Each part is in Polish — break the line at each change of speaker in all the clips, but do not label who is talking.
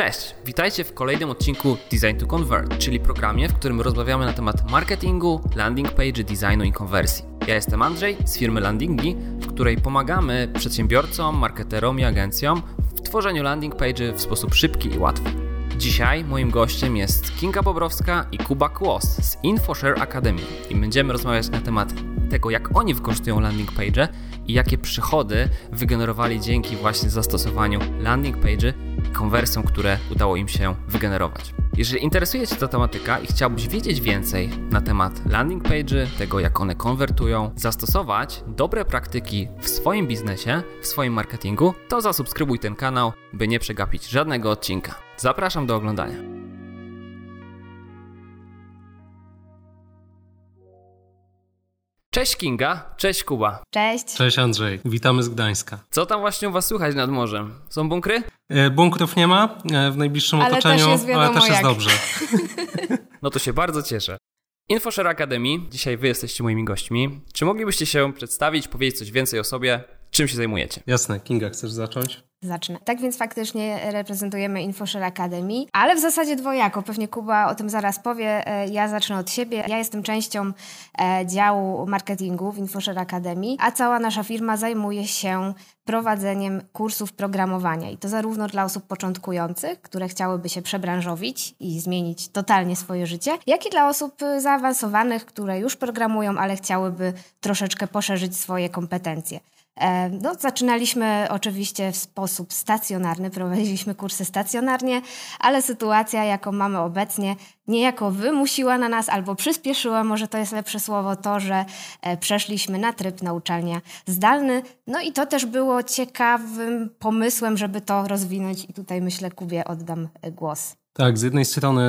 Cześć, witajcie w kolejnym odcinku Design to Convert, czyli programie, w którym rozmawiamy na temat marketingu, landing page, designu i konwersji. Ja jestem Andrzej z firmy Landingi, w której pomagamy przedsiębiorcom, marketerom i agencjom w tworzeniu landing page w sposób szybki i łatwy. Dzisiaj moim gościem jest Kinga Bobrowska i Kuba Kłos z InfoShare Academy i będziemy rozmawiać na temat tego, jak oni wykorzystują landing page i jakie przychody wygenerowali dzięki właśnie zastosowaniu landing page i konwersjom, które udało im się wygenerować. Jeżeli interesuje Cię ta tematyka i chciałbyś wiedzieć więcej na temat landing page, tego jak one konwertują, zastosować dobre praktyki w swoim biznesie, w swoim marketingu, to zasubskrybuj ten kanał, by nie przegapić żadnego odcinka. Zapraszam do oglądania. Cześć Kinga, cześć Kuba.
Cześć.
Cześć Andrzej, witamy z Gdańska.
Co tam właśnie u was słychać nad morzem? Są bunkry?
E, bunkrów nie ma e, w najbliższym
ale
otoczeniu,
też jest
ale też jest
jak.
dobrze.
No to się bardzo cieszę. InfoShare Academy, dzisiaj wy jesteście moimi gośćmi. Czy moglibyście się przedstawić, powiedzieć coś więcej o sobie, czym się zajmujecie?
Jasne, Kinga, chcesz zacząć?
Zacznę. Tak więc faktycznie reprezentujemy InfoShare Academy, ale w zasadzie dwojako. Pewnie Kuba o tym zaraz powie. E, Ja zacznę od siebie. Ja jestem częścią e, działu marketingu w InfoShare Academy, a cała nasza firma zajmuje się prowadzeniem kursów programowania i to zarówno dla osób początkujących, które chciałyby się przebranżowić i zmienić totalnie swoje życie, jak i dla osób e, zaawansowanych, które już programują, ale chciałyby troszeczkę poszerzyć swoje kompetencje. E, No, zaczynaliśmy oczywiście w sposób stacjonarny, prowadziliśmy kursy stacjonarnie, ale sytuacja, jaką mamy obecnie, niejako wymusiła na nas albo przyspieszyła, może to jest lepsze słowo, to, że e, przeszliśmy na tryb nauczania zdalny. No i to też było ciekawym pomysłem, żeby to rozwinąć i tutaj myślę Kubie oddam e, głos.
Tak, z jednej strony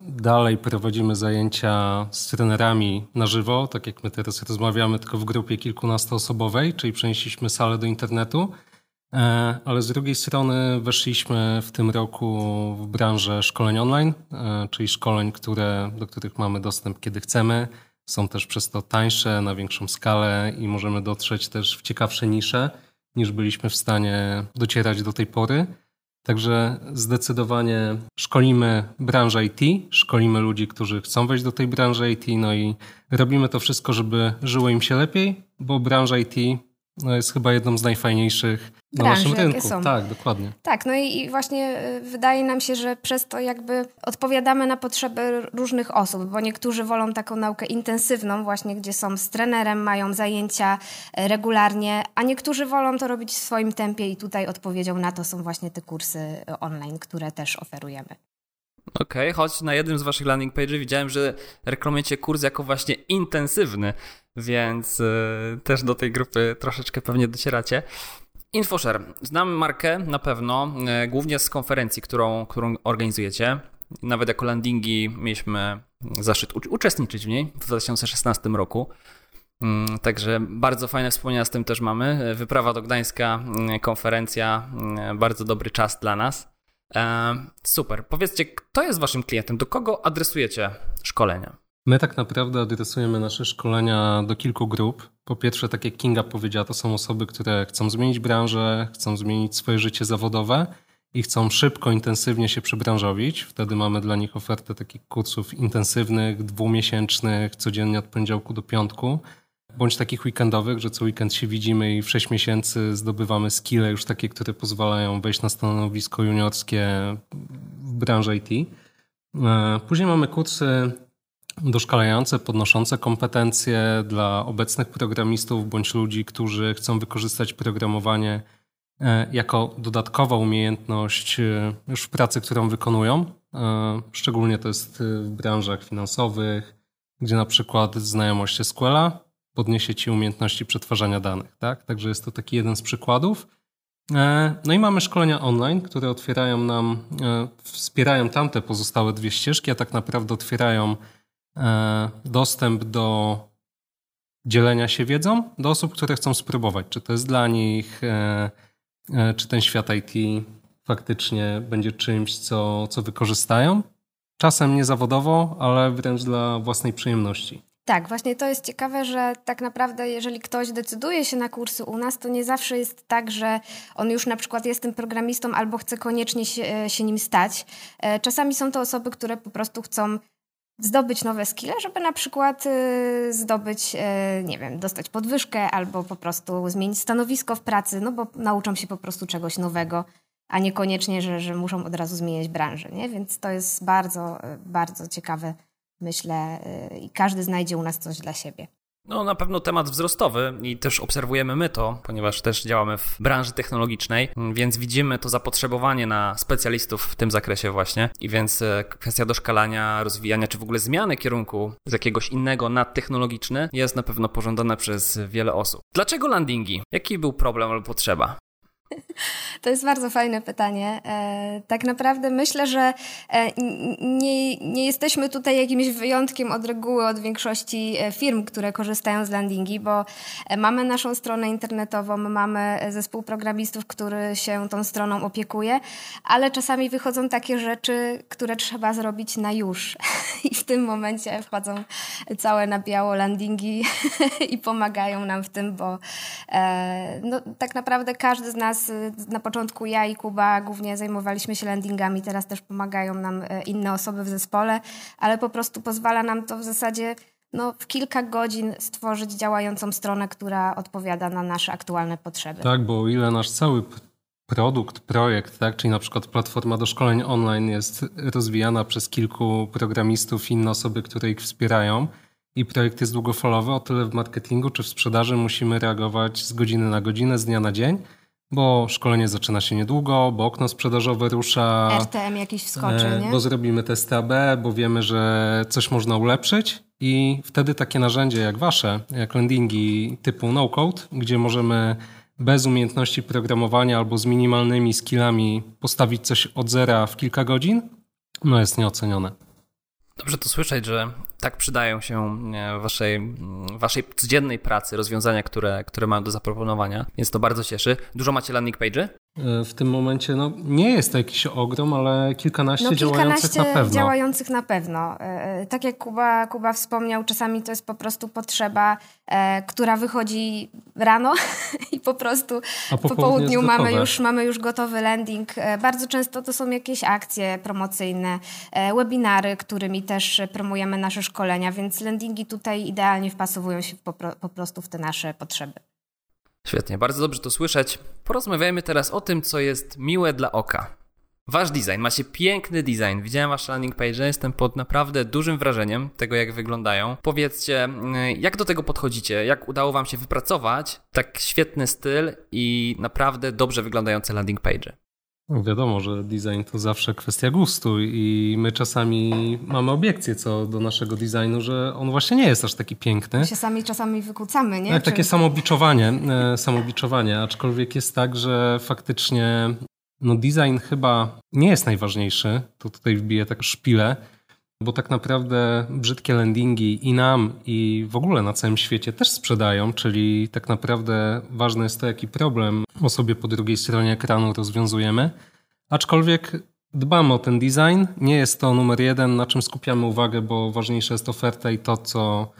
dalej prowadzimy zajęcia z trenerami na żywo, tak jak my teraz rozmawiamy, tylko w grupie kilkunastoosobowej, czyli przenieśliśmy salę do internetu, E, ale z drugiej strony weszliśmy w tym roku w branżę szkoleń online, e, czyli szkoleń, które, do których mamy dostęp kiedy chcemy. Są też przez to tańsze, na większą skalę i możemy dotrzeć też w ciekawsze nisze, niż byliśmy w stanie docierać do tej pory. Także zdecydowanie szkolimy branżę IT, szkolimy ludzi, którzy chcą wejść do tej branży IT, no i robimy to wszystko, żeby żyło im się lepiej, bo branża IT no, jest chyba jedną z najfajniejszych na
Branży,
naszym rynku.
są.
Tak, dokładnie.
Tak, no i, i właśnie y, wydaje nam się, że przez to jakby odpowiadamy na potrzeby różnych osób, bo niektórzy wolą taką naukę intensywną, właśnie gdzie są z trenerem, mają zajęcia y, regularnie, a niektórzy wolą to robić w swoim tempie i tutaj odpowiedzią na to są właśnie te kursy y, online, które też oferujemy.
Okej, choć na jednym z waszych landing page'y widziałem, że reklamujecie kurs jako właśnie intensywny, więc y, też do tej grupy troszeczkę pewnie docieracie. InfoShare. Znam markę na pewno, y, głównie z konferencji, którą, którą organizujecie. Nawet jako landingi mieliśmy zaszczyt uczestniczyć w niej w 2016 roku. Mm, Także bardzo fajne wspomnienia z tym też mamy. Wyprawa do Gdańska, mm, konferencja, bardzo dobry czas dla nas. E, Super. Powiedzcie, kto jest waszym klientem? Do kogo adresujecie szkolenia?
My tak naprawdę adresujemy nasze szkolenia do kilku grup. Po pierwsze, tak jak Kinga powiedziała, to są osoby, które chcą zmienić branżę, chcą zmienić swoje życie zawodowe i chcą szybko, intensywnie się przebranżowić. Wtedy mamy dla nich ofertę takich kursów intensywnych, dwumiesięcznych, codziennie od poniedziałku do piątku, bądź takich weekendowych, że co weekend się widzimy i w 6 miesięcy zdobywamy skille już takie, które pozwalają wejść na stanowisko juniorskie w branży IT. E, Później mamy kursy doszkalające, podnoszące kompetencje dla obecnych programistów bądź ludzi, którzy chcą wykorzystać programowanie e, jako dodatkową umiejętność e, już w pracy, którą wykonują. E, Szczególnie to jest w branżach finansowych, gdzie na przykład znajomość SQL-a podniesie ci umiejętności przetwarzania danych. Tak? Także jest to taki jeden z przykładów. No i mamy szkolenia online, które otwierają nam, wspierają tamte pozostałe dwie ścieżki, a tak naprawdę otwierają dostęp do dzielenia się wiedzą do osób, które chcą spróbować, czy to jest dla nich, e, e, czy ten świat IT faktycznie będzie czymś, co, co wykorzystają. Czasem nie zawodowo, ale wręcz dla własnej przyjemności.
Tak, właśnie to jest ciekawe, że tak naprawdę jeżeli ktoś decyduje się na kursy u nas, to nie zawsze jest tak, że on już na przykład jest tym programistą albo chce koniecznie się, e, się nim stać. E, czasami są to osoby, które po prostu chcą zdobyć nowe skille, żeby na przykład y, zdobyć, y, nie wiem, dostać podwyżkę albo po prostu zmienić stanowisko w pracy, no bo nauczą się po prostu czegoś nowego, a niekoniecznie, że, że muszą od razu zmieniać branżę, nie? Więc to jest bardzo, y, bardzo ciekawe, myślę, i każdy znajdzie u nas coś dla siebie.
No, na pewno temat wzrostowy i też obserwujemy my to, ponieważ też działamy w branży technologicznej, więc widzimy to zapotrzebowanie na specjalistów w tym zakresie właśnie. I więc e, kwestia doszkalania, rozwijania, czy w ogóle zmiany kierunku z jakiegoś innego na technologiczny jest na pewno pożądana przez wiele osób. Dlaczego landingi? Jaki był problem albo potrzeba?
To jest bardzo fajne pytanie. E, tak naprawdę myślę, że e, nie, nie jesteśmy tutaj jakimś wyjątkiem od reguły od większości e, firm, które korzystają z landingi, bo mamy naszą stronę internetową, mamy zespół programistów, który się tą stroną opiekuje, ale czasami wychodzą takie rzeczy, które trzeba zrobić na już. I w tym momencie wchodzą całe na biało landingi i pomagają nam w tym, bo no, tak naprawdę każdy z nas na początku ja i Kuba głównie zajmowaliśmy się landingami, teraz też pomagają nam e, inne osoby w zespole, ale po prostu pozwala nam to w zasadzie no, w kilka godzin stworzyć działającą stronę, która odpowiada na nasze aktualne potrzeby.
Tak, bo o ile nasz cały produkt, projekt, tak, czyli na przykład platforma do szkoleń online jest rozwijana przez kilku programistów i inne osoby, które ich wspierają i projekt jest długofalowy, o tyle w marketingu czy w sprzedaży musimy reagować z godziny na godzinę, z dnia na dzień bo szkolenie zaczyna się niedługo, bo okno sprzedażowe rusza.
RTM jakiś wskoczy,
e,
nie?
Bo zrobimy test AB, bo wiemy, że coś można ulepszyć i wtedy takie narzędzie jak wasze, jak landingi typu no-code, gdzie możemy bez umiejętności programowania albo z minimalnymi skillami postawić coś od zera w kilka godzin, no jest nieocenione.
Dobrze to słyszeć, że tak przydają się waszej, waszej codziennej pracy rozwiązania, które, które mam do zaproponowania, więc to bardzo cieszy. Dużo macie landing page'y?
E, w tym momencie no, nie jest to jakiś ogrom, ale kilkanaście, no, kilkanaście działających na pewno.
działających na pewno. E, e, tak jak Kuba, Kuba wspomniał, czasami to jest po prostu potrzeba, która wychodzi rano i po prostu po, po południu mamy już, mamy już gotowy landing. Bardzo często to są jakieś akcje promocyjne, webinary, którymi też promujemy nasze szkolenia, więc landingi tutaj idealnie wpasowują się po, po prostu w te nasze potrzeby.
Świetnie, bardzo dobrze to słyszeć. Porozmawiajmy teraz o tym, co jest miłe dla oka. Wasz design, macie piękny design. Widziałem wasze landing page, jestem pod naprawdę dużym wrażeniem tego, jak wyglądają. Powiedzcie, mm, jak do tego podchodzicie? Jak udało wam się wypracować tak świetny styl i naprawdę dobrze wyglądające landing page?
No wiadomo, że design to zawsze kwestia gustu i my czasami mamy obiekcje co do naszego designu, że on właśnie nie jest aż taki piękny. My
się sami czasami wykłócamy, nie?
Tak, Czy... takie samobiczowanie, e, samobiczowanie, aczkolwiek jest tak, że faktycznie no design chyba nie jest najważniejszy, to tutaj wbiję tak szpilę, bo tak naprawdę brzydkie landingi i nam, i w ogóle na całym świecie też sprzedają, czyli tak naprawdę ważne jest to, jaki problem osobie po drugiej stronie ekranu rozwiązujemy. Aczkolwiek dbamy o ten design. Nie jest to numer jeden, na czym skupiamy uwagę, bo ważniejsza jest oferta i to, co,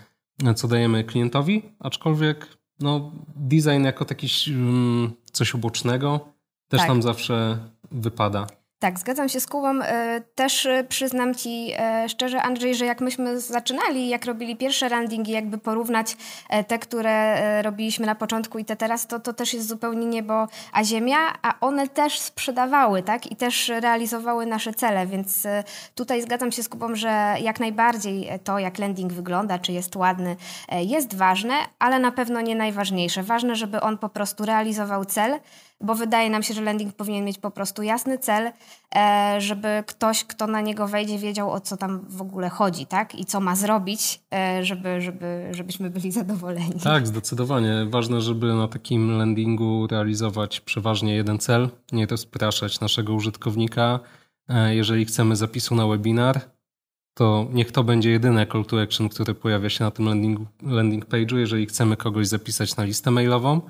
co dajemy klientowi. Aczkolwiek no, design jako taki mm, coś ubocznego też tak. nam zawsze wypada.
Tak, zgadzam się z Kubą. E, też e, przyznam Ci e, szczerze, Andrzej, że jak myśmy zaczynali, jak robili pierwsze landingi, jakby porównać te, które robiliśmy na początku i te teraz, to, to też jest zupełnie niebo a ziemia, a one też sprzedawały, tak? I też realizowały nasze cele, więc tutaj zgadzam się z Kubą, że jak najbardziej to, jak landing wygląda, czy jest ładny, jest ważne, ale na pewno nie najważniejsze. Ważne, żeby on po prostu realizował cel, bo wydaje nam się, że landing powinien mieć po prostu jasny cel, e, żeby ktoś, kto na niego wejdzie, wiedział o co tam w ogóle chodzi, tak? I co ma zrobić, e, żeby, żeby, żebyśmy byli zadowoleni.
Tak, zdecydowanie. Ważne, żeby na takim landingu realizować przeważnie jeden cel, nie rozpraszać naszego użytkownika. E, jeżeli chcemy zapisu na webinar, to niech to będzie jedyne call to action, które pojawia się na tym landing, landing page'u. Jeżeli chcemy kogoś zapisać na listę mailową,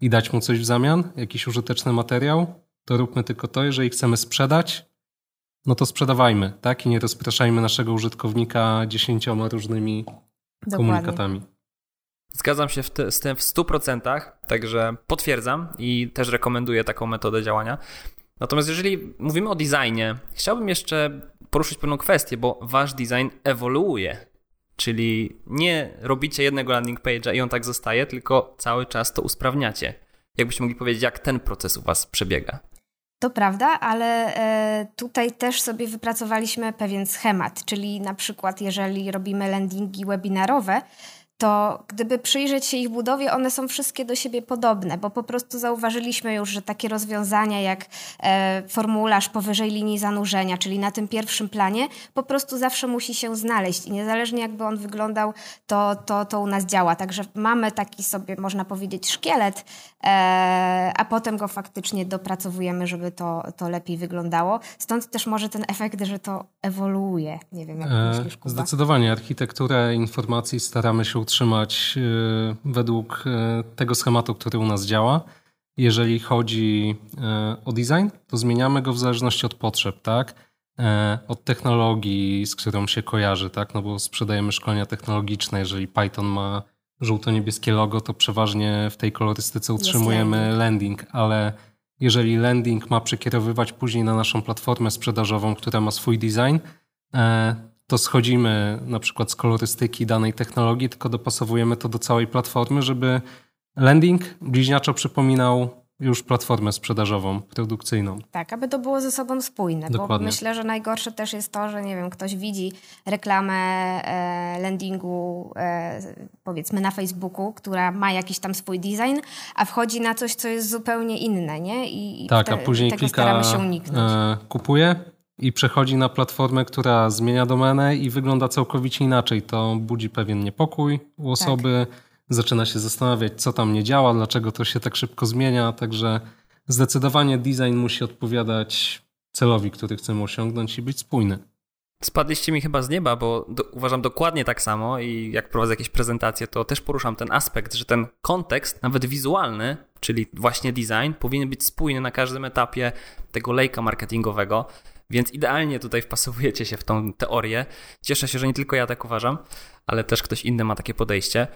i dać mu coś w zamian, jakiś użyteczny materiał, to róbmy tylko to. Jeżeli chcemy sprzedać, no to sprzedawajmy, tak? I nie rozpraszajmy naszego użytkownika dziesięcioma różnymi Dokładnie. komunikatami.
Zgadzam się w te, z tym w 100%, także potwierdzam i też rekomenduję taką metodę działania. Natomiast jeżeli mówimy o designie, chciałbym jeszcze poruszyć pewną kwestię, bo wasz design ewoluuje. Czyli nie robicie jednego landing page'a i on tak zostaje, tylko cały czas to usprawniacie. Jakbyście mogli powiedzieć, jak ten proces u was przebiega?
To prawda, ale e, tutaj też sobie wypracowaliśmy pewien schemat, czyli na przykład jeżeli robimy landingi webinarowe, to gdyby przyjrzeć się ich budowie, one są wszystkie do siebie podobne, bo po prostu zauważyliśmy już, że takie rozwiązania jak e, formularz powyżej linii zanurzenia, czyli na tym pierwszym planie, po prostu zawsze musi się znaleźć i niezależnie jakby on wyglądał, to, to, to u nas działa. Także mamy taki sobie, można powiedzieć, szkielet, e, a potem go faktycznie dopracowujemy, żeby to, to lepiej wyglądało. Stąd też może ten efekt, że to ewoluuje. Nie wiem, jak e, myślisz, Kuba?
Zdecydowanie. Architekturę informacji staramy się utrzymać e, według e, tego schematu, który u nas działa. Jeżeli chodzi e, o design, to zmieniamy go w zależności od potrzeb, tak? Od technologii, z którą się kojarzy, tak? No bo sprzedajemy szkolenia technologiczne. Jeżeli Python ma żółto-niebieskie logo, to przeważnie w tej kolorystyce utrzymujemy landing. landing, ale jeżeli landing ma przekierowywać później na naszą platformę sprzedażową, która ma swój design, to schodzimy na przykład z kolorystyki danej technologii, tylko dopasowujemy to do całej platformy, żeby landing bliźniaczo przypominał już platformę sprzedażową, produkcyjną.
Tak, aby to było ze sobą spójne, Dokładnie. bo myślę, że najgorsze też jest to, że nie wiem, ktoś widzi reklamę e, landingu e, powiedzmy na Facebooku, która ma jakiś tam swój design, a wchodzi na coś, co jest zupełnie inne, nie?
I, tak, te, a później klika, się uniknąć. E, kupuje, i przechodzi na platformę, która zmienia domenę i wygląda całkowicie inaczej. To budzi pewien niepokój u osoby, tak. zaczyna się zastanawiać, co tam nie działa, dlaczego to się tak szybko zmienia. Także zdecydowanie design musi odpowiadać celowi, który chcemy osiągnąć i być spójny.
Spadliście mi chyba z nieba, bo do, uważam dokładnie tak samo i jak prowadzę jakieś prezentacje, to też poruszam ten aspekt, że ten kontekst, nawet wizualny, czyli właśnie design, powinien być spójny na każdym etapie tego lejka marketingowego. Więc idealnie tutaj wpasowujecie się w tą teorię. Cieszę się, że nie tylko ja tak uważam, ale też ktoś inny ma takie podejście.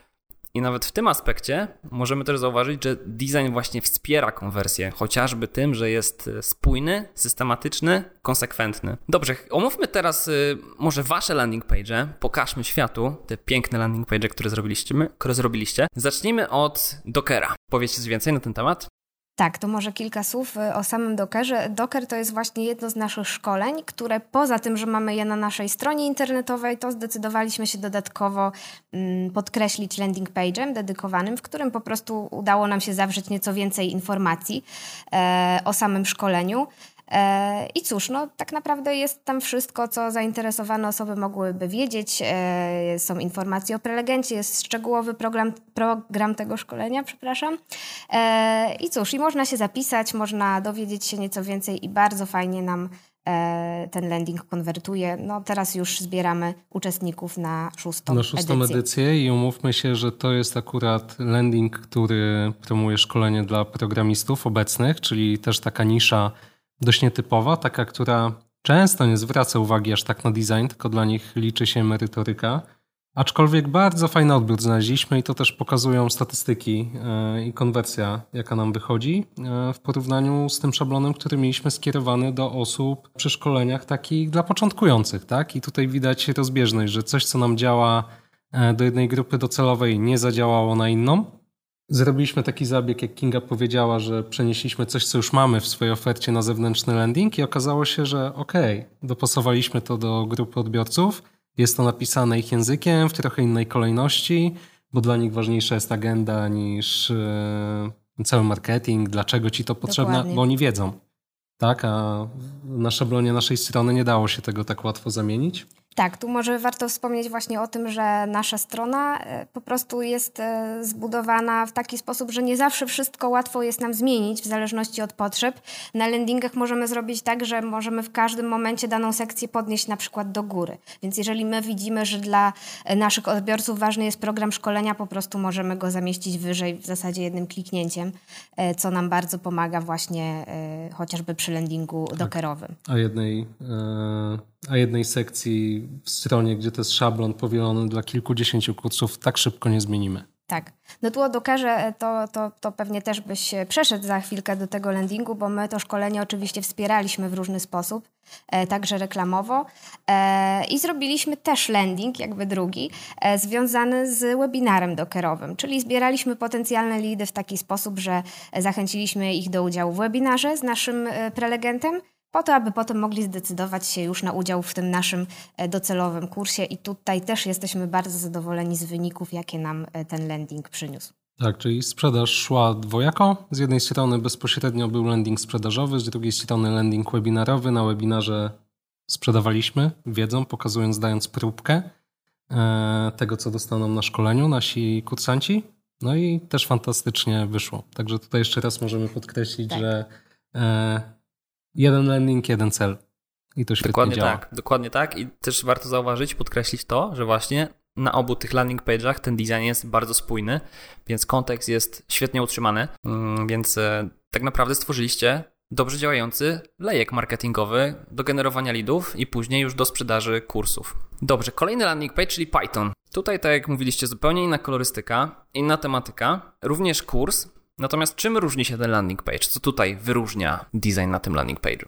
I nawet w tym aspekcie możemy też zauważyć, że design właśnie wspiera konwersję, chociażby tym, że jest spójny, systematyczny, konsekwentny. Dobrze, omówmy teraz y, może wasze landing page, pokażmy światu te piękne landing page, które zrobiliście, które zrobiliście. Zacznijmy od Dockera. Powiedzcie coś więcej na ten temat?
Tak, to może kilka słów y, o samym Dockerze. Docker to jest właśnie jedno z naszych szkoleń, które poza tym, że mamy je na naszej stronie internetowej, to zdecydowaliśmy się dodatkowo mm, podkreślić landing page'em dedykowanym, w którym po prostu udało nam się zawrzeć nieco więcej informacji e, o samym szkoleniu. E, I cóż, no tak naprawdę jest tam wszystko, co zainteresowane osoby mogłyby wiedzieć. E, są informacje o prelegencie, jest szczegółowy program, program tego szkolenia, przepraszam. E, I cóż, i można się zapisać, można dowiedzieć się nieco więcej i bardzo fajnie nam ten landing konwertuje. No teraz już zbieramy uczestników na szóstą,
na szóstą edycję. edycję i umówmy się, że to jest akurat landing, który promuje szkolenie dla programistów obecnych, czyli też taka nisza dość nietypowa, taka, która często nie zwraca uwagi aż tak na design, tylko dla nich liczy się merytoryka. Aczkolwiek bardzo fajny odbiór znaleźliśmy i to też pokazują statystyki e, i konwersja, jaka nam wychodzi e, w porównaniu z tym szablonem, który mieliśmy skierowany do osób przy szkoleniach takich dla początkujących. Tak? I tutaj widać rozbieżność, że coś, co nam działa e, do jednej grupy docelowej, nie zadziałało na inną. Zrobiliśmy taki zabieg, jak Kinga powiedziała, że przenieśliśmy coś, co już mamy w swojej ofercie na zewnętrzny landing i okazało się, że okej, okay, dopasowaliśmy to do grupy odbiorców, jest to napisane ich językiem w trochę innej kolejności, bo dla nich ważniejsza jest agenda niż yy, cały marketing, dlaczego ci to potrzebne, Dokładnie. bo oni wiedzą. Tak, a na szablonie naszej strony nie dało się tego tak łatwo zamienić.
Tak, tu może warto wspomnieć właśnie o tym, że nasza strona e, po prostu jest e, zbudowana w taki sposób, że nie zawsze wszystko łatwo jest nam zmienić w zależności od potrzeb. Na landingach możemy zrobić tak, że możemy w każdym momencie daną sekcję podnieść na przykład do góry. Więc jeżeli my widzimy, że dla e, naszych odbiorców ważny jest program szkolenia, po prostu możemy go zamieścić wyżej w zasadzie jednym kliknięciem, co nam bardzo pomaga właśnie chociażby przy landingu tak. dockerowym.
A jednej a jednej sekcji w stronie, gdzie to jest szablon powielony dla kilkudziesięciu kursów, tak szybko nie zmienimy.
Tak. No tu dokażę, to, to, to pewnie też byś przeszedł za chwilkę do tego landingu, bo my to szkolenie oczywiście wspieraliśmy w różny sposób, e, także reklamowo e, i zrobiliśmy też landing, jakby drugi, e, związany z webinarem dokerowym, czyli zbieraliśmy potencjalne lidy w taki sposób, że zachęciliśmy ich do udziału w webinarze z naszym e, prelegentem, po to, aby potem mogli zdecydować się już na udział w tym naszym e, docelowym kursie i tutaj też jesteśmy bardzo zadowoleni z wyników, jakie nam e, ten landing przyniósł.
Tak, czyli sprzedaż szła dwojako. Z jednej strony bezpośrednio był landing sprzedażowy, z drugiej strony landing webinarowy. Na webinarze sprzedawaliśmy wiedzą, pokazując, dając próbkę e, tego, co dostaną na szkoleniu nasi kursanci. No i też fantastycznie wyszło. Także tutaj jeszcze raz możemy podkreślić, tak. że jeden landing, jeden cel. I to świetnie
dokładnie
działa.
tak, dokładnie tak. I też warto zauważyć, podkreślić to, że właśnie na obu tych landing page'ach ten design jest bardzo spójny, więc kontekst jest świetnie utrzymany, mm, więc e, tak naprawdę stworzyliście dobrze działający lejek marketingowy do generowania leadów i później już do sprzedaży kursów. Dobrze, kolejny landing page, czyli Python. Tutaj, tak jak mówiliście, zupełnie inna kolorystyka, inna tematyka, również kurs, Natomiast czym różni się ten landing page? Co tutaj wyróżnia design na tym landing page'u?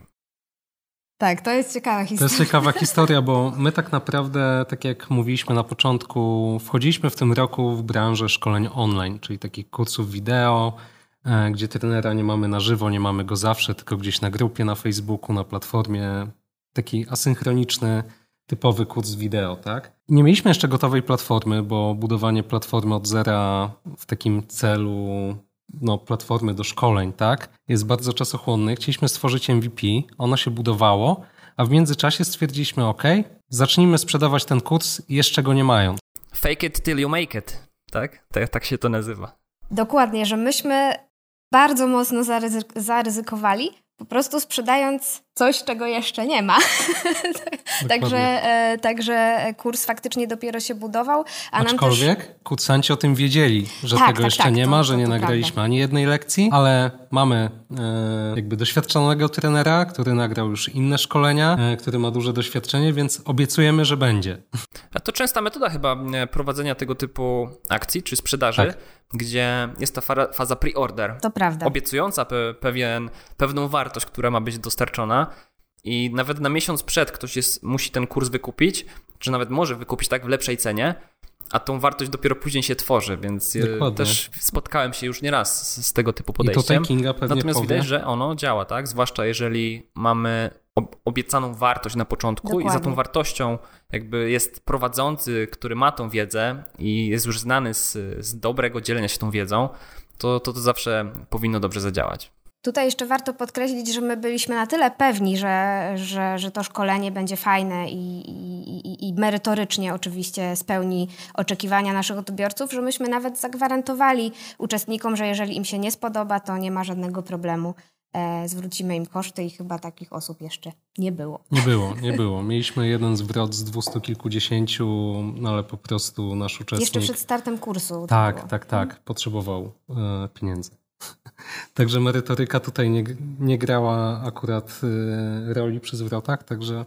Tak, to jest ciekawa historia.
To jest ciekawa historia, bo my tak naprawdę, tak jak mówiliśmy na początku, wchodziliśmy w tym roku w branżę szkoleń online, czyli takich kursów wideo, e, gdzie trenera nie mamy na żywo, nie mamy go zawsze, tylko gdzieś na grupie, na Facebooku, na platformie. Taki asynchroniczny, typowy kurs wideo, tak? Nie mieliśmy jeszcze gotowej platformy, bo budowanie platformy od zera w takim celu no, platformy do szkoleń, tak, jest bardzo czasochłonny. Chcieliśmy stworzyć MVP, ono się budowało, a w międzyczasie stwierdziliśmy, OK, zacznijmy sprzedawać ten kurs jeszcze go nie mając.
Fake it till you make it, tak? Tak, tak się to nazywa.
Dokładnie, że myśmy bardzo mocno zaryzykowali, po prostu sprzedając coś, czego jeszcze nie ma. także, e, także kurs faktycznie dopiero się budował.
A Aczkolwiek też... kursanci o tym wiedzieli, że tak, tego tak, jeszcze tak, nie to, ma, że to, nie nagraliśmy prawda. ani jednej lekcji, ale mamy e, jakby doświadczonego trenera, który nagrał już inne szkolenia, e, który ma duże doświadczenie, więc obiecujemy, że będzie.
A to częsta metoda chyba e, prowadzenia tego typu akcji czy sprzedaży, tak. Gdzie jest ta faza pre-order.
To prawda.
Obiecująca pe pewien, pewną wartość, która ma być dostarczona i nawet na miesiąc przed ktoś jest, musi ten kurs wykupić, czy nawet może wykupić tak w lepszej cenie, a tą wartość dopiero później się tworzy, więc e, Dokładnie. też spotkałem się już nieraz z, z tego typu podejściem.
I Kinga pewnie
Natomiast
powie.
widać, że ono działa, tak? Zwłaszcza jeżeli mamy obiecaną wartość na początku Dokładnie. i za tą wartością jakby jest prowadzący, który ma tą wiedzę i jest już znany z, z dobrego dzielenia się tą wiedzą, to, to to zawsze powinno dobrze zadziałać.
Tutaj jeszcze warto podkreślić, że my byliśmy na tyle pewni, że, że, że to szkolenie będzie fajne i, i, i merytorycznie oczywiście spełni oczekiwania naszych odbiorców, że myśmy nawet zagwarantowali uczestnikom, że jeżeli im się nie spodoba, to nie ma żadnego problemu. E, zwrócimy im koszty i chyba takich osób jeszcze nie było.
Nie było, nie było. Mieliśmy jeden zwrot z dwustu kilkudziesięciu, no ale po prostu nasz uczestnik...
Jeszcze przed startem kursu.
Tak, tak, tak. Potrzebował e, pieniędzy. Także merytoryka tutaj nie, nie grała akurat y, roli przy zwrotach, także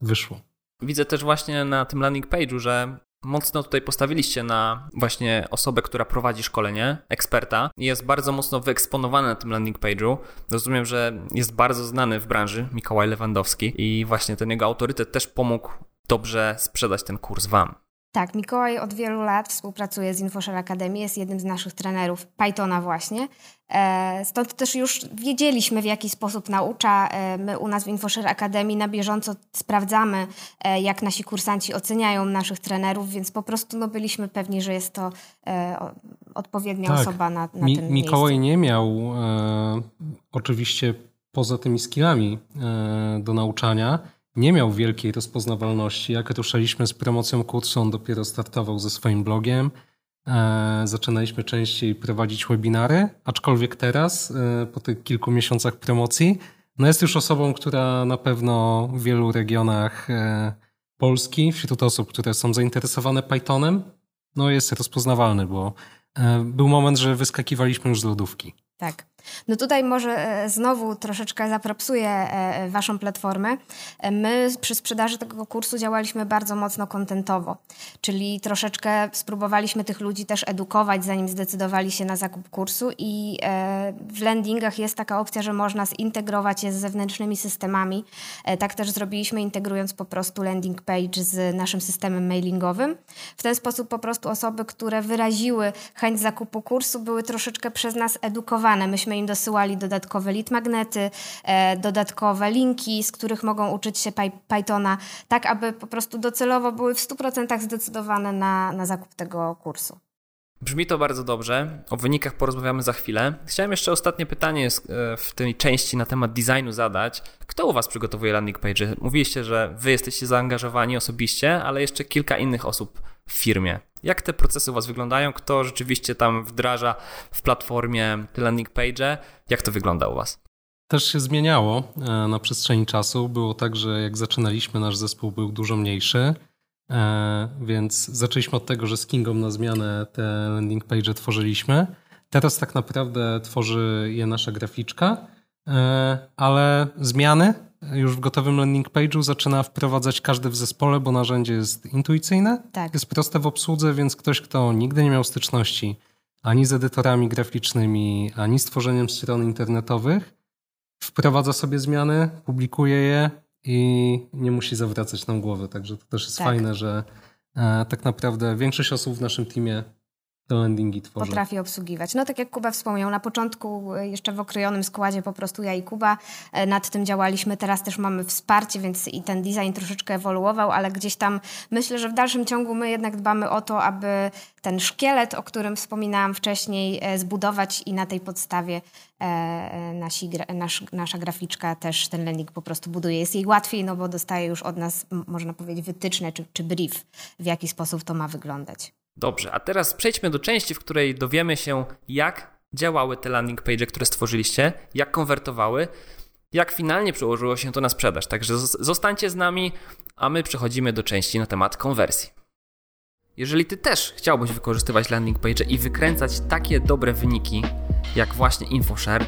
wyszło.
Widzę też właśnie na tym landing page'u, że mocno tutaj postawiliście na właśnie osobę, która prowadzi szkolenie, eksperta jest bardzo mocno wyeksponowany na tym landing page'u. Rozumiem, że jest bardzo znany w branży Mikołaj Lewandowski i właśnie ten jego autorytet też pomógł dobrze sprzedać ten kurs wam.
Tak, Mikołaj od wielu lat współpracuje z InfoShare Academy, jest jednym z naszych trenerów Pythona właśnie. E, stąd też już wiedzieliśmy, w jaki sposób naucza. E, my u nas w InfoShare Academy na bieżąco sprawdzamy, e, jak nasi kursanci oceniają naszych trenerów, więc po prostu no, byliśmy pewni, że jest to odpowiednia tak. osoba na, na Mi, tym
Mikołaj
miejscu.
nie miał e, oczywiście poza tymi skillami e, do nauczania, nie miał wielkiej rozpoznawalności. Jak ruszaliśmy z promocją kursu, on dopiero startował ze swoim blogiem. E, zaczynaliśmy częściej prowadzić webinary, aczkolwiek teraz, e, po tych kilku miesiącach promocji, no jest już osobą, która na pewno w wielu regionach e, Polski, wśród osób, które są zainteresowane Pythonem, no jest rozpoznawalny, bo był moment, że wyskakiwaliśmy już z lodówki.
Tak. No tutaj może e, znowu troszeczkę zapropsuję e, waszą platformę. E, my przy sprzedaży tego kursu działaliśmy bardzo mocno kontentowo, czyli troszeczkę spróbowaliśmy tych ludzi też edukować, zanim zdecydowali się na zakup kursu i w landingach jest taka opcja, że można zintegrować je z zewnętrznymi systemami. Tak też zrobiliśmy, integrując po prostu landing page z naszym systemem mailingowym. W ten sposób po prostu osoby, które wyraziły chęć zakupu kursu, były troszeczkę przez nas edukowane. Myśmy im dosyłali dodatkowe lead magnety, e, dodatkowe linki, z których mogą uczyć się Pythona, tak aby po prostu docelowo były w 100% zdecydowane na, na zakup tego kursu.
Brzmi to bardzo dobrze. O wynikach porozmawiamy za chwilę. Chciałem jeszcze ostatnie pytanie e, w tej części na temat designu zadać. Kto u Was przygotowuje landing page? Mówiliście, że Wy jesteście zaangażowani osobiście, ale jeszcze kilka innych osób w firmie. Jak te procesy u Was wyglądają? Kto rzeczywiście tam wdraża w platformie landing page? Jak to wygląda u Was?
Też się zmieniało e, na przestrzeni czasu. Było tak, że jak zaczynaliśmy, nasz zespół był dużo mniejszy, e, więc zaczęliśmy od tego, że z Kingą na zmianę te landing page tworzyliśmy. Teraz tak naprawdę tworzy je nasza graficzka, ale zmiany już w gotowym landing page'u zaczyna wprowadzać każdy w zespole, bo narzędzie jest intuicyjne, tak. jest proste w obsłudze, więc ktoś, kto nigdy nie miał styczności ani z edytorami graficznymi, ani z tworzeniem stron internetowych, wprowadza sobie zmiany, publikuje je i nie musi zawracać nam głowy. Także to też jest tak. fajne, że e, tak naprawdę większość osób w naszym teamie te landingi tworzy.
Potrafi obsługiwać. No tak jak Kuba wspomniał, na początku e, jeszcze w okrojonym składzie po prostu ja i Kuba e, nad tym działaliśmy. Teraz też mamy wsparcie, więc i ten design troszeczkę ewoluował, ale gdzieś tam myślę, że w dalszym ciągu my jednak dbamy o to, aby ten szkielet, o którym wspominałam wcześniej, e, zbudować i na tej podstawie nasi, nasz, nasza graficzka też ten landing po prostu buduje. Jest jej łatwiej, no bo dostaje już od nas, można powiedzieć, wytyczne czy, czy brief, w jaki sposób to ma wyglądać.
Dobrze, a teraz przejdźmy do części, w której dowiemy się, jak działały te landing page, które stworzyliście, jak konwertowały, jak finalnie przełożyło się to na sprzedaż. Także zostańcie z nami, a my przechodzimy do części na temat konwersji. Jeżeli ty też chciałbyś wykorzystywać landing page i wykręcać takie dobre wyniki, jak właśnie InfoShare,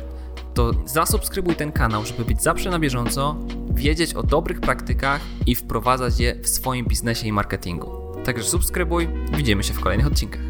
to zasubskrybuj ten kanał, żeby być zawsze na bieżąco, wiedzieć o dobrych praktykach i wprowadzać je w swoim biznesie i marketingu. Także subskrybuj, widzimy się w kolejnych odcinkach.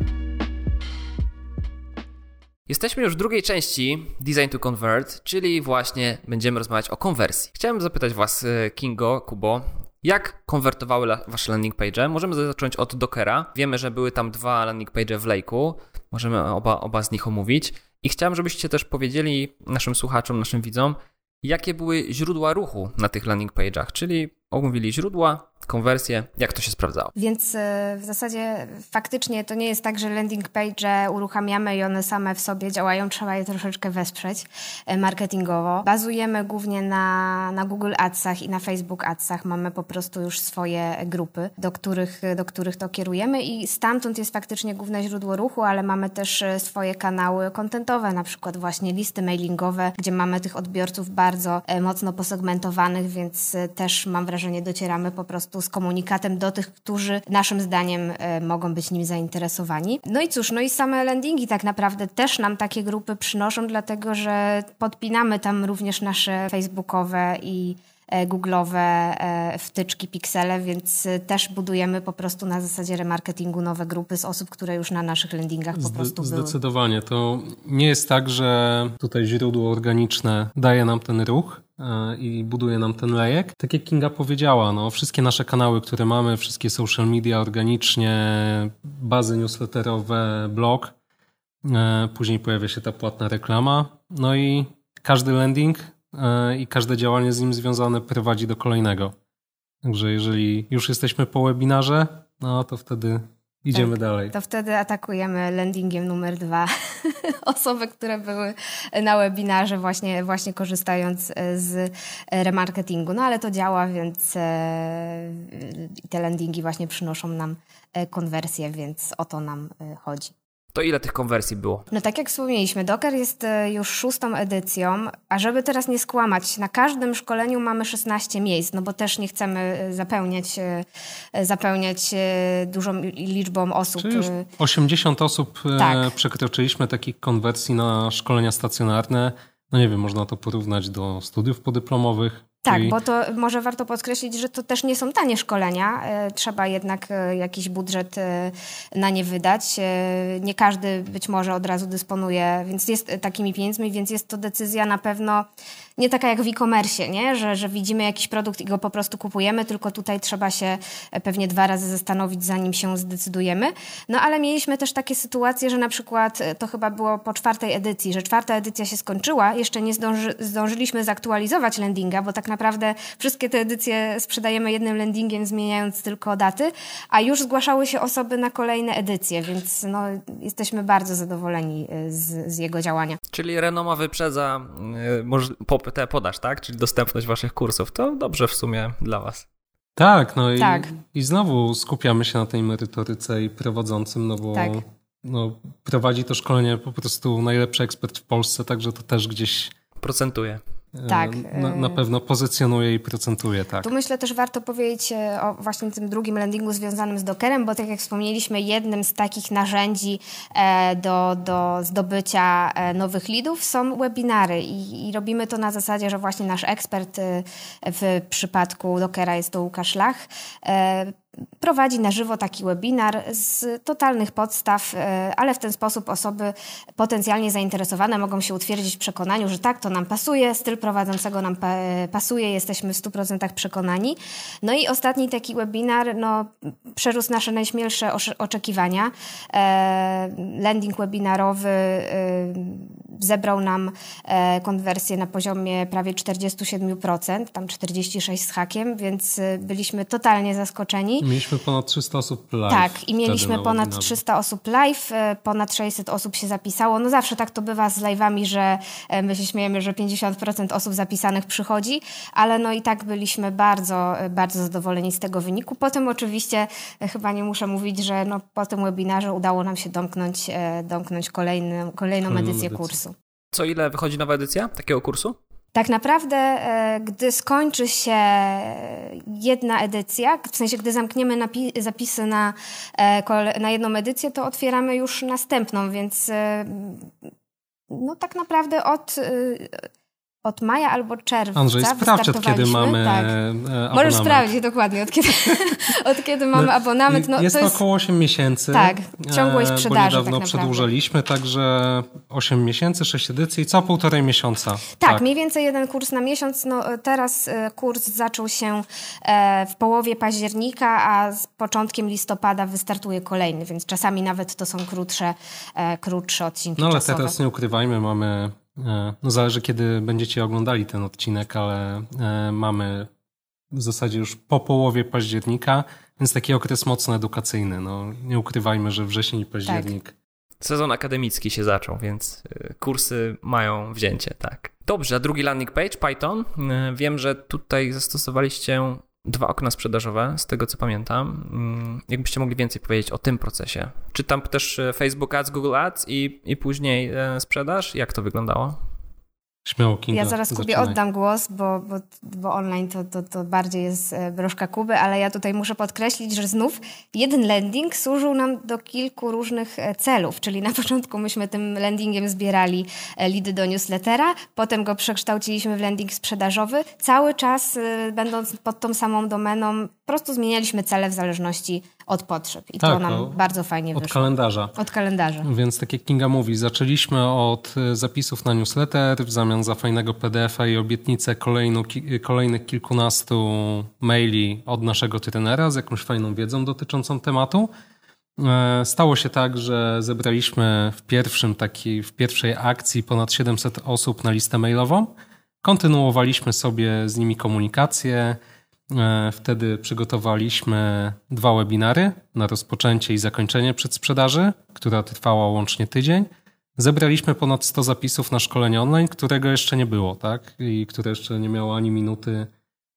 Jesteśmy już w drugiej części Design to Convert, czyli właśnie będziemy rozmawiać o konwersji. Chciałem zapytać Was, e, Kingo, Kubo, jak konwertowały Wasze landing page? Możemy zacząć od Dockera. Wiemy, że były tam dwa landing page w Lake'u. Możemy oba, oba z nich omówić. I chciałem, żebyście też powiedzieli naszym słuchaczom, naszym widzom, jakie były źródła ruchu na tych landing page'ach, czyli omówili źródła, konwersję, jak to się sprawdzało?
Więc e, w zasadzie faktycznie to nie jest tak, że landing page uruchamiamy i one same w sobie działają, trzeba je troszeczkę wesprzeć e, marketingowo. Bazujemy głównie na, na Google Adsach i na Facebook Adsach. Mamy po prostu już swoje grupy, do których, do których to kierujemy i stamtąd jest faktycznie główne źródło ruchu, ale mamy też e, swoje kanały kontentowe, na przykład właśnie listy mailingowe, gdzie mamy tych odbiorców bardzo mocno posegmentowanych, więc też mam wrażenie docieramy po prostu z komunikatem do tych, którzy naszym zdaniem e, mogą być nim zainteresowani. No i cóż, no i same landingi tak naprawdę też nam takie grupy przynoszą, dlatego że podpinamy tam również nasze facebookowe i e, google'owe e, wtyczki, piksele, więc też budujemy po prostu na zasadzie remarketingu nowe grupy z osób, które już na naszych landingach po prostu
były. Zdecydowanie. To nie jest tak, że tutaj źródło organiczne daje nam ten ruch, E, i buduje nam ten lejek. Tak jak Kinga powiedziała, no, wszystkie nasze kanały, które mamy, wszystkie social media organicznie, bazy newsletterowe, blog, e, później pojawia się ta płatna reklama, no i każdy landing e, i każde działanie z nim związane prowadzi do kolejnego. Także jeżeli już jesteśmy po webinarze, no to wtedy Idziemy tak, dalej.
To wtedy atakujemy landingiem numer dwa osoby, które były na webinarze właśnie, właśnie korzystając e, z e, remarketingu. No ale to działa, więc e, te landingi właśnie przynoszą nam konwersję, więc o to nam chodzi.
To ile tych konwersji było?
No tak jak wspomnieliśmy, Docker jest e, już szóstą edycją, a żeby teraz nie skłamać, na każdym szkoleniu mamy 16 miejsc, no bo też nie chcemy e, zapełniać, e, zapełniać dużą liczbą osób.
Czyli już 80 osób tak. przekroczyliśmy takich konwersji na szkolenia stacjonarne. No nie wiem, można to porównać do studiów podyplomowych.
Tak, Czyli... bo to może warto podkreślić, że to też nie są tanie szkolenia. E, trzeba jednak e, jakiś budżet e, na nie wydać. Nie każdy być może od razu dysponuje, więc jest takimi pieniędzmi, więc jest to decyzja na pewno nie taka jak w e-commerce, nie? Że, że widzimy jakiś produkt i go po prostu kupujemy, tylko tutaj trzeba się pewnie dwa razy zastanowić, zanim się zdecydujemy. No ale mieliśmy też takie sytuacje, że na przykład to chyba było po czwartej edycji, że czwarta edycja się skończyła, jeszcze nie zdąży, zdążyliśmy zaktualizować landinga, bo tak naprawdę wszystkie te edycje sprzedajemy jednym landingiem, zmieniając tylko daty, a już zgłaszały się osoby na kolejne edycje, więc no, jesteśmy bardzo zadowoleni y, z, z jego działania.
Czyli Renoma wyprzedza y, popyt podaż, tak? Czyli dostępność waszych kursów. To dobrze w sumie dla was.
Tak, no tak. I, i znowu skupiamy się na tej merytoryce i prowadzącym, no bo tak. no, prowadzi to szkolenie po prostu najlepszy ekspert w Polsce, także to też gdzieś
procentuje.
Tak.
Na, na, pewno pozycjonuje i procentuje, tak.
Tu myślę też warto powiedzieć e, o właśnie tym drugim landingu związanym z Dockerem, bo tak jak wspomnieliśmy, jednym z takich narzędzi e, do, do zdobycia e, nowych lidów są webinary i, i robimy to na zasadzie, że właśnie nasz ekspert w przypadku Dockera jest to Łukasz Lach prowadzi na żywo taki webinar z totalnych podstaw, e, ale w ten sposób osoby potencjalnie zainteresowane mogą się utwierdzić w przekonaniu, że tak, to nam pasuje, styl prowadzącego nam pasuje, jesteśmy w 100% przekonani. No i ostatni taki webinar no, przerósł nasze najśmielsze oczekiwania. E, landing webinarowy e, zebrał nam konwersję na poziomie prawie 47%, tam 46 z hakiem, więc byliśmy totalnie zaskoczeni.
Mieliśmy ponad 300 osób live.
Tak, i mieliśmy ponad webinarze. 300 osób live, e, ponad 600 osób się zapisało. No zawsze tak to bywa z live'ami, że e, my się śmiejemy, że 50% osób zapisanych przychodzi, ale no i tak byliśmy bardzo, e, bardzo zadowoleni z tego wyniku. Potem oczywiście chyba nie muszę mówić, że no, po tym webinarze udało nam się domknąć, domknąć kolejny, kolejną edycję, edycję kursu.
Co ile wychodzi nowa edycja takiego kursu?
Tak naprawdę, gdy skończy się jedna edycja, w sensie gdy zamkniemy zapisy na, e, na jedną edycję, to otwieramy już następną, więc e, no tak naprawdę od od maja albo czerwca
Andrzej, sprawdź od kiedy mamy tak.
abonament. Możesz sprawdzić dokładnie, od kiedy, od kiedy mamy no, abonament.
No, jest to jest około 8 miesięcy.
Tak, ciągłość sprzedaży
bo niedawno
tak
przedłużyliśmy, także 8 miesięcy, 6 edycji, co półtorej miesiąca.
Tak, tak, mniej więcej jeden kurs na miesiąc. No, teraz e, kurs zaczął się e, w połowie października, a z początkiem listopada wystartuje kolejny, więc czasami nawet to są krótsze, e, krótsze odcinki
No ale
czasowe.
teraz nie ukrywajmy, mamy E, no zależy, kiedy będziecie oglądali ten odcinek, ale e, mamy w zasadzie już po połowie października, więc taki okres mocno edukacyjny. No, nie ukrywajmy, że wrzesień i październik. Tak.
Sezon akademicki się zaczął, więc e, kursy mają wzięcie, tak. Dobrze, a drugi landing page, Python. Wiem, że tutaj zastosowaliście dwa okna sprzedażowe, z tego co pamiętam. Mm, jakbyście mogli więcej powiedzieć o tym procesie? Czy tam też e, Facebook Ads, Google Ads i, i później e, sprzedaż? Jak to wyglądało?
Śmiało, Kinga,
Ja zaraz Kubie oddam głos, bo, bo, bo online to, to, to bardziej jest broszka Kuby, ale ja tutaj muszę podkreślić, że znów jeden landing służył nam do kilku różnych e, celów, czyli na początku myśmy tym landingiem zbierali e, lidy do newslettera, potem go przekształciliśmy w landing sprzedażowy. Cały czas e, będąc pod tą samą domeną, po prostu zmienialiśmy cele w zależności od potrzeb. I tak, to nam o, bardzo fajnie
od
wyszło.
Od kalendarza.
Od kalendarza.
Więc tak jak Kinga mówi, zaczęliśmy od zapisów na newsletter w zamian za fajnego PDF-a i obietnicę kolejną, kolejnych kilkunastu maili od naszego trenera z jakąś fajną wiedzą dotyczącą tematu. E, stało się tak, że zebraliśmy w pierwszym taki, w pierwszej akcji ponad 700 osób na listę mailową. Kontynuowaliśmy sobie z nimi komunikację. E, wtedy przygotowaliśmy dwa webinary na rozpoczęcie i zakończenie przedsprzedaży, która trwała łącznie tydzień. Zebraliśmy ponad 100 zapisów na szkolenie online, którego jeszcze nie było, tak? I które jeszcze nie miało ani minuty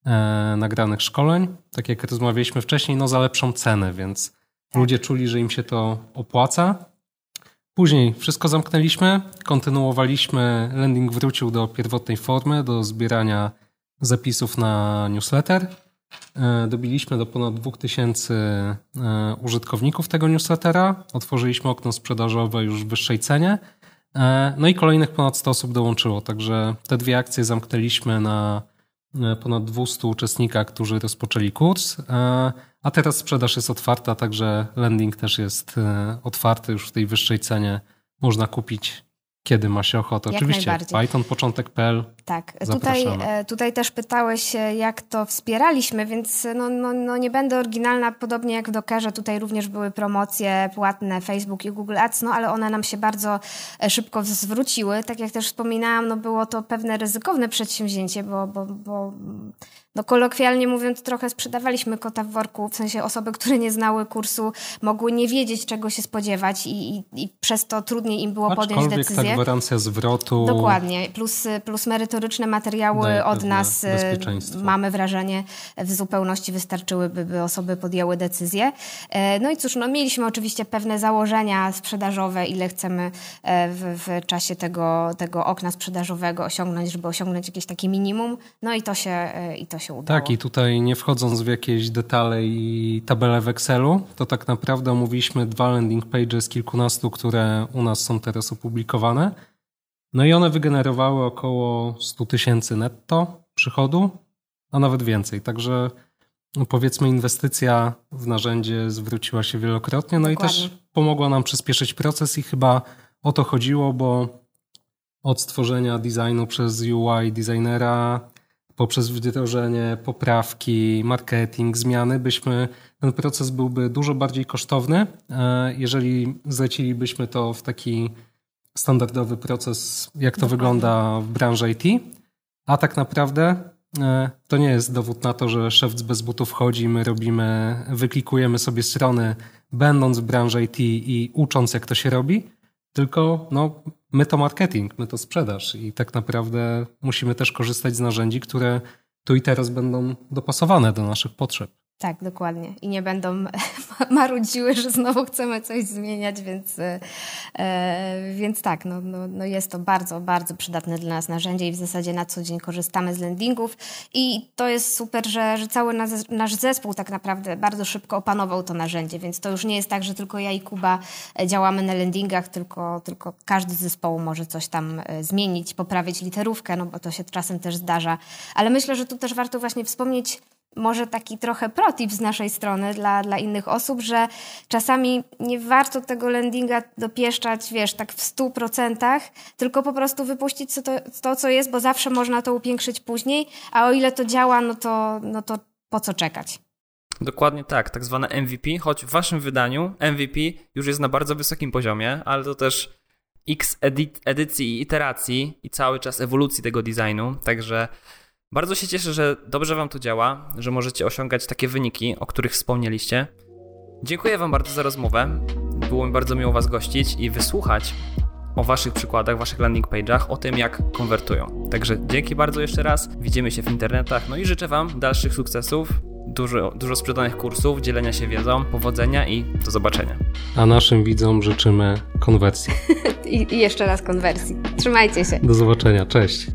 e, nagranych szkoleń. Tak jak rozmawialiśmy wcześniej, no za lepszą cenę, więc ludzie czuli, że im się to opłaca. Później wszystko zamknęliśmy, kontynuowaliśmy, landing wrócił do pierwotnej formy, do zbierania zapisów na newsletter. E, dobiliśmy do ponad 2000 e, użytkowników tego newslettera. Otworzyliśmy okno sprzedażowe już w wyższej cenie. E, no i kolejnych ponad 100 osób dołączyło, także te dwie akcje zamknęliśmy na ponad 200 uczestnikach, którzy rozpoczęli kurs. A teraz sprzedaż jest otwarta, także landing też jest otwarty już w tej wyższej cenie. Można kupić kiedy ma się ochotę.
Jak
Oczywiście pythonpoczątek.pl.
Tak, tutaj, e, tutaj też pytałeś, jak to wspieraliśmy, więc no, no, no nie będę oryginalna, podobnie jak w Dockerze, tutaj również były promocje płatne Facebook i Google Ads, no ale one nam się bardzo e, szybko zwróciły. Tak jak też wspominałam, no było to pewne ryzykowne przedsięwzięcie, bo, bo, bo no kolokwialnie mówiąc, trochę sprzedawaliśmy kota w worku, w sensie osoby, które nie znały kursu, mogły nie wiedzieć, czego się spodziewać i, i, i przez to trudniej im było podjąć decyzję.
ta gwarancja zwrotu...
Dokładnie, plus, plus merytoryczne materiały od nas, y, mamy wrażenie, w zupełności wystarczyłyby, by osoby podjęły decyzję. E, no i cóż, no mieliśmy oczywiście pewne założenia sprzedażowe, ile chcemy e, w, w czasie tego, tego okna sprzedażowego osiągnąć, żeby osiągnąć jakieś takie minimum, no i to się, e, i to się udało.
Tak, i tutaj nie wchodząc w jakieś detale i tabele w Excelu, to tak naprawdę omówiliśmy dwa landing page z kilkunastu, które u nas są teraz opublikowane. No i one wygenerowały około 100 tysięcy netto przychodu, a nawet więcej. Także no powiedzmy inwestycja w narzędzie zwróciła się wielokrotnie, no Dokładnie. i też pomogła nam przyspieszyć proces i chyba o to chodziło, bo od stworzenia designu przez UI designera poprzez wdrożenie, poprawki, marketing, zmiany, byśmy ten proces byłby dużo bardziej kosztowny, e, jeżeli zlecilibyśmy to w taki standardowy proces, jak to wygląda w branży IT. A tak naprawdę e, to nie jest dowód na to, że szef bez butów wchodzi, my robimy, wyklikujemy sobie strony, będąc w branży IT i ucząc, jak to się robi, tylko no, my to marketing, my to sprzedaż i tak naprawdę musimy też korzystać z narzędzi, które tu i teraz będą dopasowane do naszych potrzeb.
Tak, dokładnie. I nie będą marudziły, że znowu chcemy coś zmieniać, więc, e, więc tak, no, no, no jest to bardzo, bardzo przydatne dla nas narzędzie i w zasadzie na co dzień korzystamy z landingów i to jest super, że, że cały nasz zespół tak naprawdę bardzo szybko opanował to narzędzie, więc to już nie jest tak, że tylko ja i Kuba e, działamy na landingach, tylko, tylko każdy z zespołu może coś tam e, zmienić, poprawić literówkę, no bo to się czasem też zdarza. Ale myślę, że tu też warto właśnie wspomnieć może taki trochę protip z naszej strony dla, dla innych osób, że czasami nie warto tego landinga dopieszczać, wiesz, tak w stu procentach, tylko po prostu wypuścić to, to, co jest, bo zawsze można to upiększyć później, a o ile to działa, no to, no to po co czekać?
Dokładnie tak, tak zwane MVP, choć w waszym wydaniu MVP już jest na bardzo wysokim poziomie, ale to też x edycji i iteracji i cały czas ewolucji tego designu, także bardzo się cieszę, że dobrze Wam to działa, że możecie osiągać takie wyniki, o których wspomnieliście. Dziękuję Wam bardzo za rozmowę. Było mi bardzo miło Was gościć i wysłuchać o Waszych przykładach, Waszych landing page'ach, o tym jak konwertują. Także dzięki bardzo jeszcze raz. Widzimy się w internetach. No i życzę Wam dalszych sukcesów, dużo, dużo sprzedanych kursów, dzielenia się wiedzą, powodzenia i do zobaczenia.
A naszym widzom życzymy konwersji.
I, I jeszcze raz konwersji. Trzymajcie się.
Do zobaczenia. Cześć.